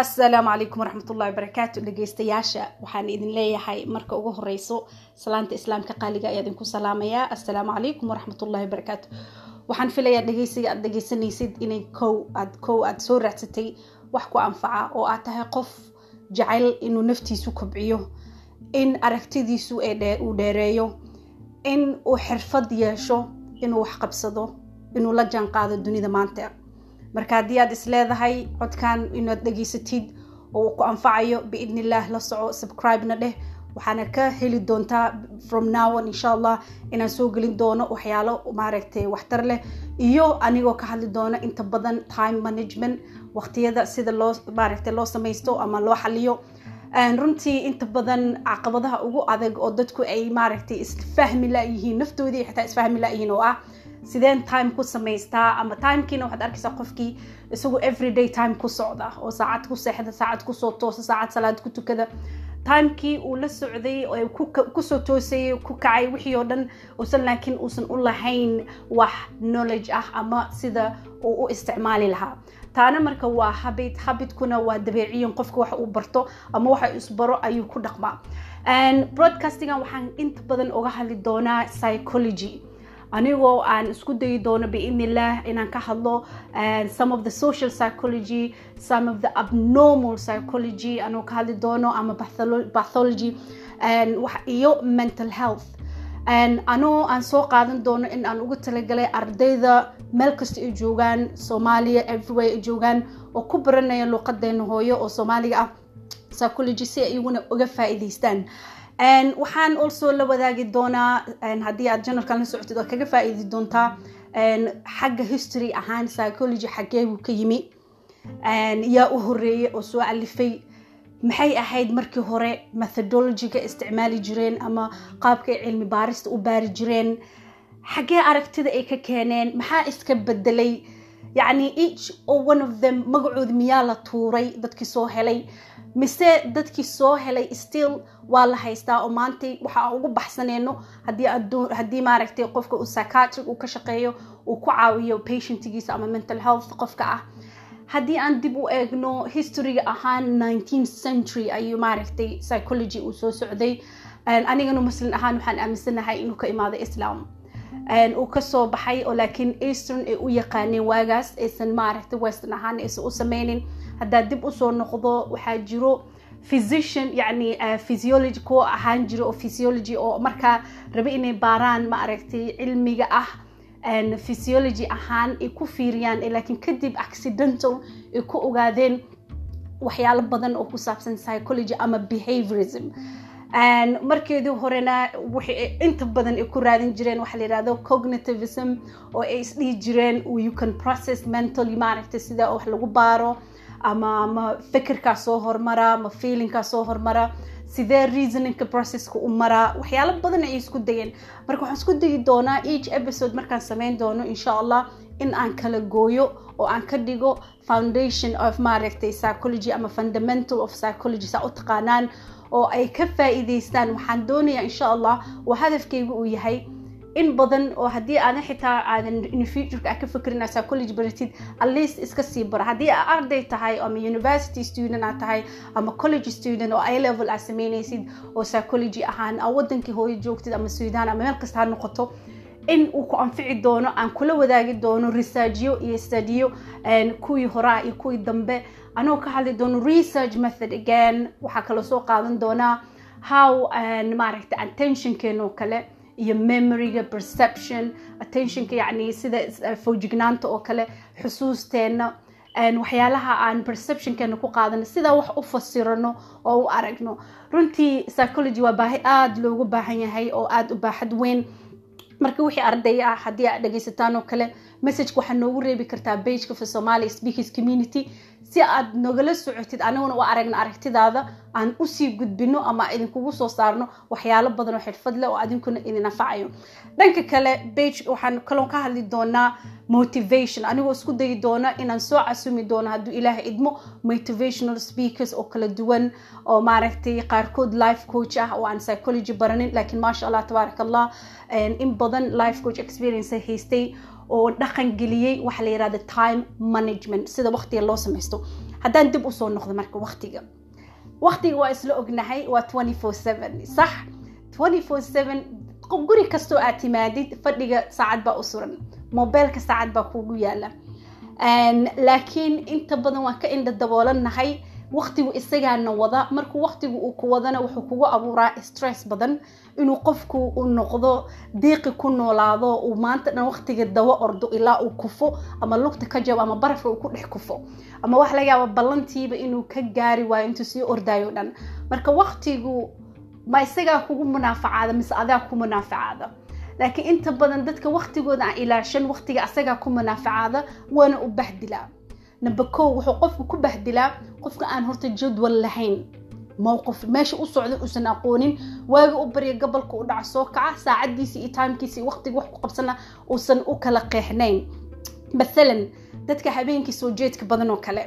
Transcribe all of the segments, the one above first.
asalaamu calaykum waraxmatullahi wabarakaatu dhegeystayaasha waxaan idin leeyahay marka ugu horeyso salaanta islaamka qaaliga ayaa idinku salaamayaa assalaamu calaykum waraxmatullahi wabarakaatu waxaan filayaa dhegeysiga aad dhegeysanaysid inay kow aad kow aad soo raadsatay wax ku anfaca oo aad tahay qof jecel inuu naftiisu kobciyo in aragtidiisu uu dheereeyo in uu xirfad yeesho inuu wax qabsado inuu la jaan qaado dunida maanta marka haddii aad is leedahay codkan inaad dhegeysatid oo ku anfacayo biidn illah la soco subscribe-na dheh. Waxaana ka heli doontaa from now on insha allah inaan soo gelin doono waxyaalo maaragtay waxtar leh. Iyo anigoo ka hadli doono inta badan time management waqtiyada sida loo maaragtay loo samaysto ama loo xaliyo runtii inta badan caqabadaha ugu adag oo dadku ay maaragtay isfahmi layihiin naftoodii xitaa isfahmi layihiin oo ah sideen time ku samaystaa ama timekiina waxaad arkaysaa qofkii isagu everyday time ku socda oo saacad ku seexda saacad ku soo toosa saacad salaad ku tukada. Timekii uu la socday ku soo toosayay ku kacay wixii oo dhan uusan laakiin uusan u lahayn wax knowledge ah ama sida uu u isticmaali lahaa. Taana marka waa habit habitkuna waa dabeeciyin qofka waxa uu barto ama waxa isbaro ayuu ku dhaqmaa. Broadcastingan waxaan inta badan uga hadli doonaa psychology anigoo aan isku dayi doono biidn illah inaan ka hadlo some of the social psychology some of the abnormal psychology anoo ka hadli doono ama pathology iyo mental health. Anoo aan soo qaadan doono in aan ugu talagalay ardayda meel kasta ay joogaan soomaaliya everywhere ay joogaan oo ku baranaya luuqadeena hooyo oo soomaaliga ah psychology si ay iyaguna uga faa'iidaystaan waxaan also la wadaagi doonaa haddii aad janalkan la socotid oo kaga faa'iidi doontaa xagga history ahaan psychology xaggee buu ka yimi yaa u horeeyey oo soo alifay. Maxay ahayd markii hore methodologyga isticmaali jireen ama qaabkay cilmi baarista u baari jireen? Xaggee aragtida ay ka keeneen? Maxaa iska bedelay yacni each one of them magacooda miyaa la tuuray dadkii soo helay. Mise dadkii soo helay still waa la haystaa oo maanta waxa ugu baxsaneyno haddii maaragtay qofka uu psychiatric uu ka shaqeeyo uu ku caawiyo patientigiisa ama mental health qofka ah. Haddii aan dib u eegno historyga ahaan nineteenth century ayuu maaragtay psychology uu soo socday. Anigana muslim ahaan waxaan aaminsanahay inuu ka imaado islam uu ka soo baxay oo laakiin eastern ay u yaqaaneen waagaas aysan maaragtay western ahaan aysan u sameynin haddaa dib u soo noqdo waxaa jiro physician yani physiology kuwa ahaan jiro oo physiology oo markaa raba inay baaraan maaragtay cilmiga ah physiology ahaan ay ku fiiriyaan laakiin kadib accidental ay ku ogaadeen waxyaalo badan oo ku saabsan psychology ama behaviorism markeedii horena waxay inta badan ay ku raadin jireen waxaa la yidhahdo cognitivism oo ay isdhihi jireen you can process mentally maaragtay sida wax lagu baaro ama ama fikirkaa soo hormara ama feelingkaa soo hormara sidee reasoningka processka u maraa waxyaalo badan ay isku dayeen. Marka waxaan isku dayi doonaa each episode markaan sameyn doono insha allah in aan kala gooyo oo aan ka dhigo foundation of maaragtay psychology ama fundamental of psychology saa u taqaanaan oo ay ka faa'iidaystaan. Waxaan doonayaa insha allah oo hadafkaygu uu yahay. In badan oo haddii aadan xitaa aadan in futureka aad ka fikrin aad psychology baratid at least iska sii bara. Haddii aad arday tahay ama university student aad tahay ama college student oo i level aad sameynaysid oo psychology ahaan aa wadankii hooyo joogtid ama suudaan ama meel kasta ha noqoto in uu ku anfici doono aan kula wadaagi doono researchyo iyo studiyo kuwii horaa iyo kuwii dambe. Anoo ka hadli doono research method again. Waxaa kaloo soo qaadan doonaa how maaragtay attentionkeena kale iyo memoryga perception attentionka yacni sida fowjignaanta oo kale xusuusteenna waxyaalaha aan perceptionkeena ku qaadano sidaa wax u fasirano oo u aragno. Runtii psychology waa baahi aada loogu baahan yahay oo aada u baaxad weyn marka wixii arday ah haddii aad dhegaysataan oo kale messageka waxaa noogu reebi kartaa bageka for somalia speakers community si aad nogala socotid aniguna u aragna aragtidaada aan u sii gudbino ama idinkugu soo saarno waxyaalo badan oo xirfad leh oo adinkuna idin anfacayo dhanka kale bage waxaan kaloon ka hadli doonaa motivation. Anigoo isku dayi doona inaan soo casumi doono hadduu ilaaha idmo motivational speakers oo kala duwan oo maaragtay qaarkood life coach ah oo aan psychology baranin. Laakiin maasha allah tabaarak allah in badan life coach experience haystay oo dhaqan geliyey waxa la yirahda time management sida waqtiga loo samaysto. Haddaan dib u soo noqdo marka waqtiga. Waqtiga waa isla ognahay waa 24/7 sax 24/7 guri kastoo aad timaadid fadhiga saacad baa u suran. Mobeelka saacad baa kugu yaalla laakiin inta badan waan ka indha daboolanahay waqtigu isagaana wada markuu waqtigu uu ku wadana wuxuu kugu abuuraa stress badan inuu qofku uu noqdo diiqi ku noolaado uu maanta dhan waqtiga dawo ordo ilaa uu kufo ama lugta ka jabo ama barafka uu ku dhex kufo ama wax laga yaaba ballantiiba inuu ka gaari waayo intuu sii ordaayo dhan. Marka waqtigu ma isagaa kugu munaafacaada mise adaa ku munaafacaada? Laakiin inta badan dadka waqtigooda aan ilaashan waqtiga asagaa ku munaafacaada waana u bahdilaa number kow wuxuu qofku ku bahdilaa qofka aan horta jadwal lahayn. Mowqif meesha u socda uusan aqoonin waaga u barya gobolka u dhaca soo kaca saacadiisi iyo timekiisi iyo waqtiga wax ku qabsana uusan u kala qeexnayn. Mathalan dadka habeenkii soo jeedka badan oo kale.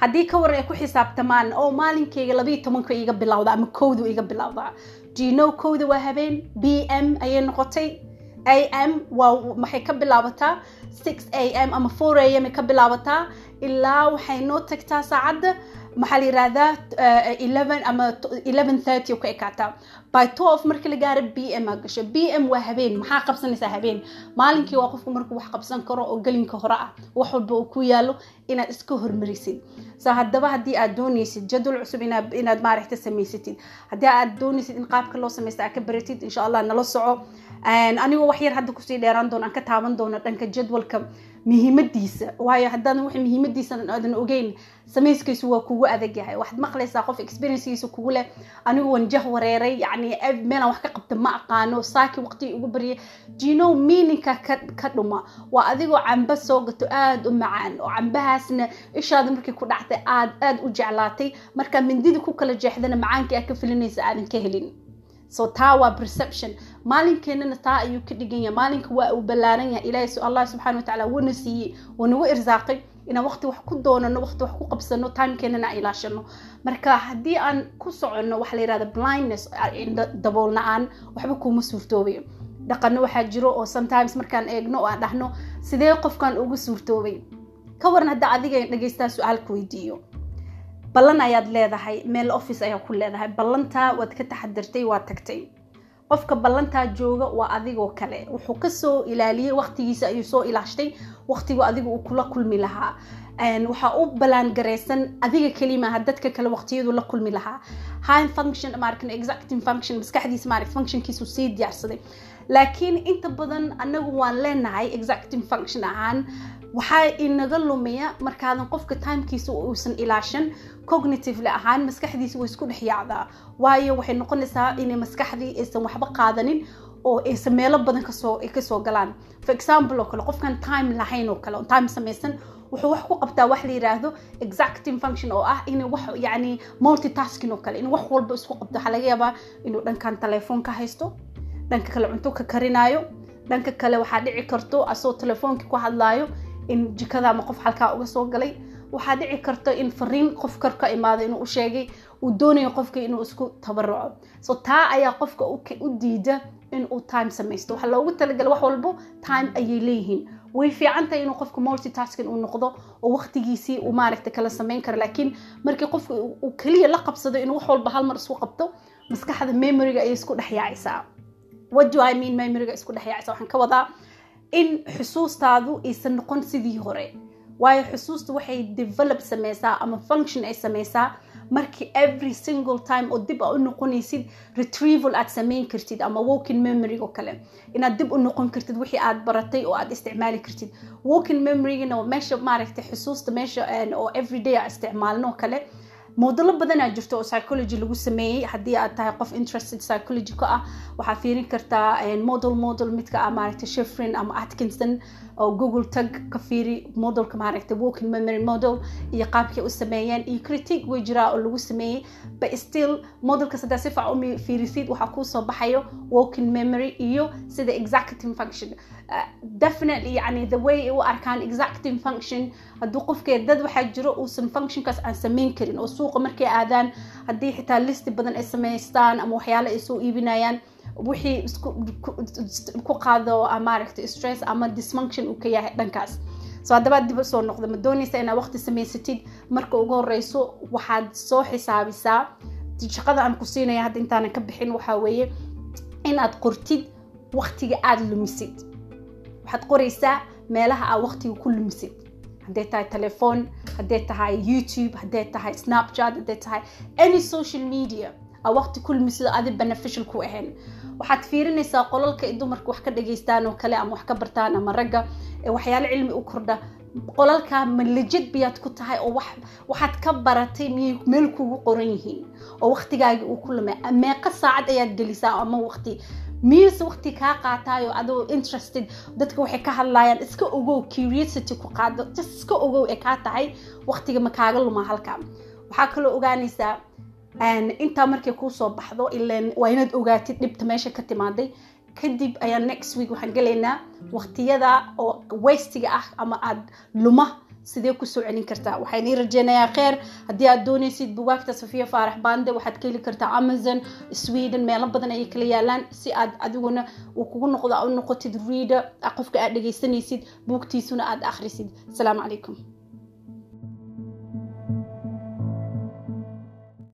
Haddii ka waran ay ku xisaabtamaan oo maalinkeyga labayo tobanka iga bilowda ama kowdu iga bilowda. Gino kowda waa habeen? B m ayay noqotay. A m waa maxay ka bilaabataa? six a m ama four a m ay ka bilaabataa ilaa waxay noo tagtaa saacadda maxaa la yirahdaa eleven ama eleven thirty ka ekaataa by twelve marka la gaaro b m a gasho. B m waa habeen maxaa qabsanaysaa habeen? Maalinkii waa qofku markuu wax qabsan karo oo gelinka hore ah wax walba uu ku yaalo inaad iska hormarisid. So haddaba haddii aad doonaysid jadwal cusub inaad maaragta samaysatid haddii aad doonaysid in qaabka loo samaysta aad ka baratid insha allah nala soco anigoo wax yar hadda ku sii dheeraan doono aan ka taaban doono dhanka jadwalka muhiimadiisa. Waayo haddaadan wax muhiimadiisa aadan ogeyn samayskiisu waa kugu adag yahay. Waxaad maqlaysaa qof experiencegiisa kugu leh. Anigu waan jah wareeray yacni meelaan wax ka qabta ma aqaano. Saaki waqtigii ugu baryay jino meaninka ka ka dhuma. Waa adigoo camba soo gato aada u macaan oo cambahaasna ishaada markii ku dhactay aad aada u jeclaatay. Markaa mindida ku kala jeexdana macaankii aad ka filinaysa aadan ka helin so taa waa perception. Maalinkeenana taa ayuu ka dhigan yahay. Maalinka waa uu ballaaran yahay. Ilaahay allah subxana wa tacaala wuuna siiyey wuu nagu irsaaqay inaan waqti wax ku doonano waqti wax ku qabsano timekeenana aan ilaashano. Marka haddii aan ku soconno waxa la yirahda blindness dabool la'aan waxba kuuma suurtoobayo dhaqano waxaa jiro oo sometimes markaan eegno oo aan dhahno sidee qofkan ugu suurtoobay ka waran hadda adiga dhegeystaa su'aal ku weydiiyo ballan ayaad leedahay meel office ayaa ku leedahay. Ballantaa waad ka taxadirtay waad tagtay. Qofka ballantaa jooga waa adigoo kale. Wuxuu ka soo ilaaliyey waqtigiisa ayuu soo ilaashtay. Waqtigu adiga uu kula kulmi lahaa. Waxaa u ballaangaraysan adiga kelimaha dadka kale waqtiyadu la kulmi lahaa. High function maarkan exacting function maskaxdiisa maark functionkiisu sii diyaarsaday. Laakiin inta badan anagu waan leenahay exacting function ahaan waxaa inaga lumiya markaadan qofka timekiisa uusan ilaashan cognitively ahaan maskaxdiisa way isku dhex yaacdaa waayo waxay noqonaysaa inay maskaxdii aysan waxba qaadanin oo aysan meelo badan ka soo galaan. For example oo kale qofkan time lahayn oo kale time samaysan wuxuu wax ku qabtaa wax la yiraahdo exacting function oo ah inuu wax yacni multitasking oo kale inuu wax walba isku qabto. Waxaa laga yaabaa inuu dhankan telefoon ka haysto dhanka kale cunto ka karinaayo dhanka kale waxaa dhici karto asoo telefoonki ku hadlaayo in jikada ama qof halkaa uga soo galay waxaa dhici karta in fariin qof kar ka imaado inuu u sheegay uu doonayo qofka inuu isku tabaruco so taa ayaa qofka u diida in time samaysto waxaa loogu talagalay wax walbo time ayay leeyihiin. Way fiican tahay inuu qofka multitasking uu noqdo oo waqtigiisii uu maaragta kala samayn karo. Laakiin markii qofka uu keliya la qabsado inuu wax walba hal isku qabto maskaxda memoryga ayay isku dhex yaacaysaa. What do I mean memoryga isku dhex yaacaysa waxaan ka wadaa in xusuustaadu aysan noqon sidii hore. Waayo xusuusta waxay develop sameysaa ama function ay sameysaa markii every single time oo dib a u noqonaysid retrieval aad sameyn kartid ama walking memory oo kale. Inaad dib u noqon kartid wixii aad baratay oo aad isticmaali kartid. Walking memorygana meesha maaragtay xusuusta meesha oo everyday aa isticmaalno kale moodalo badanaa jirto oo psychology lagu sameeyey haddii aad tahay qof interested psychology ah waxaa fiirin kartaa model model midka ah maaragtay shefrin ama atkinson oo google tag ka fiiri modelka maaragtay walking memory model iyo qaabkay u sameeyeen iyo critique way jiraa oo lagu sameeyey but still modelkas haddaa si fac u fiirisid waxaa kuusoo baxayo walking memory iyo sida exacting function. Definitely yani the way u arkaan exacting function hadduu qofkee dad waxaa jiro uusan functionkaas aan samayn karin oo suuqa markay aadaan haddii xitaa listi badan ay samaystaan ama waxyaale ay soo iibinayaan wixii isku ku qaado maaragtay stress ama dysfunction uu ka yahay dhankaas. So haddaba dib soo noqda ma doonaysa inaad waqti samaysatid marka ugu horeyso waxaad soo xisaabisaa. Shaqada aan ku siinaya hadda intaanan ka bixin waxaa weeye inaad qortid waqtiga aada lumisid. Waxaad qoraysaa meelaha aad waqtiga ku lumisid. Hadday tahay telefoon hadday tahay youtube hadday tahay snapchat hadday tahay any social media aa waqti ku lumisid adi beneficial ku ahayn waxaad fiirinaysaa qolalka ay dumarka wax ka dhageystaan oo kale ama wax ka bartaan ama ragga waxyaalo cilmi u kordha qolalka ma lejid biyaad ku tahay oo waxaad ka baratay miyay meel kugu qoran yihiin oo waqtigaagii uu ku lumay? Meeqa saacad ayaad gelisaa ama waqti miyuuse waqti kaa qaataayo adoo interested dadka waxay ka hadlayaan iska ogow curiosity ku qaado just iska ogow ee kaa tahay waqtiga ma kaaga lumaa halka. Waxaa kaloo ogaanaysaa intaa markay kuu soo baxdo ilan waa inaad ogaatid dhibta meesha ka timaaday. Kadib ayaa next week waxaan gelaynaa waqtiyada oo westiga ah ama aada luma sidee ku soo celin kartaa. Waxaan ii rajeynayaa kheer. Haddii aad doonaysid bugaagta safiya faarax bande waxaad ka heli kartaa amazon sweden meelo badan ayay kala yaalaan. Si aad adiguna uu kugu noqdo u noqotid reader qofka aad dhegaysanaysid buugtiisuna aad akhrisid. Asalaamu calaykum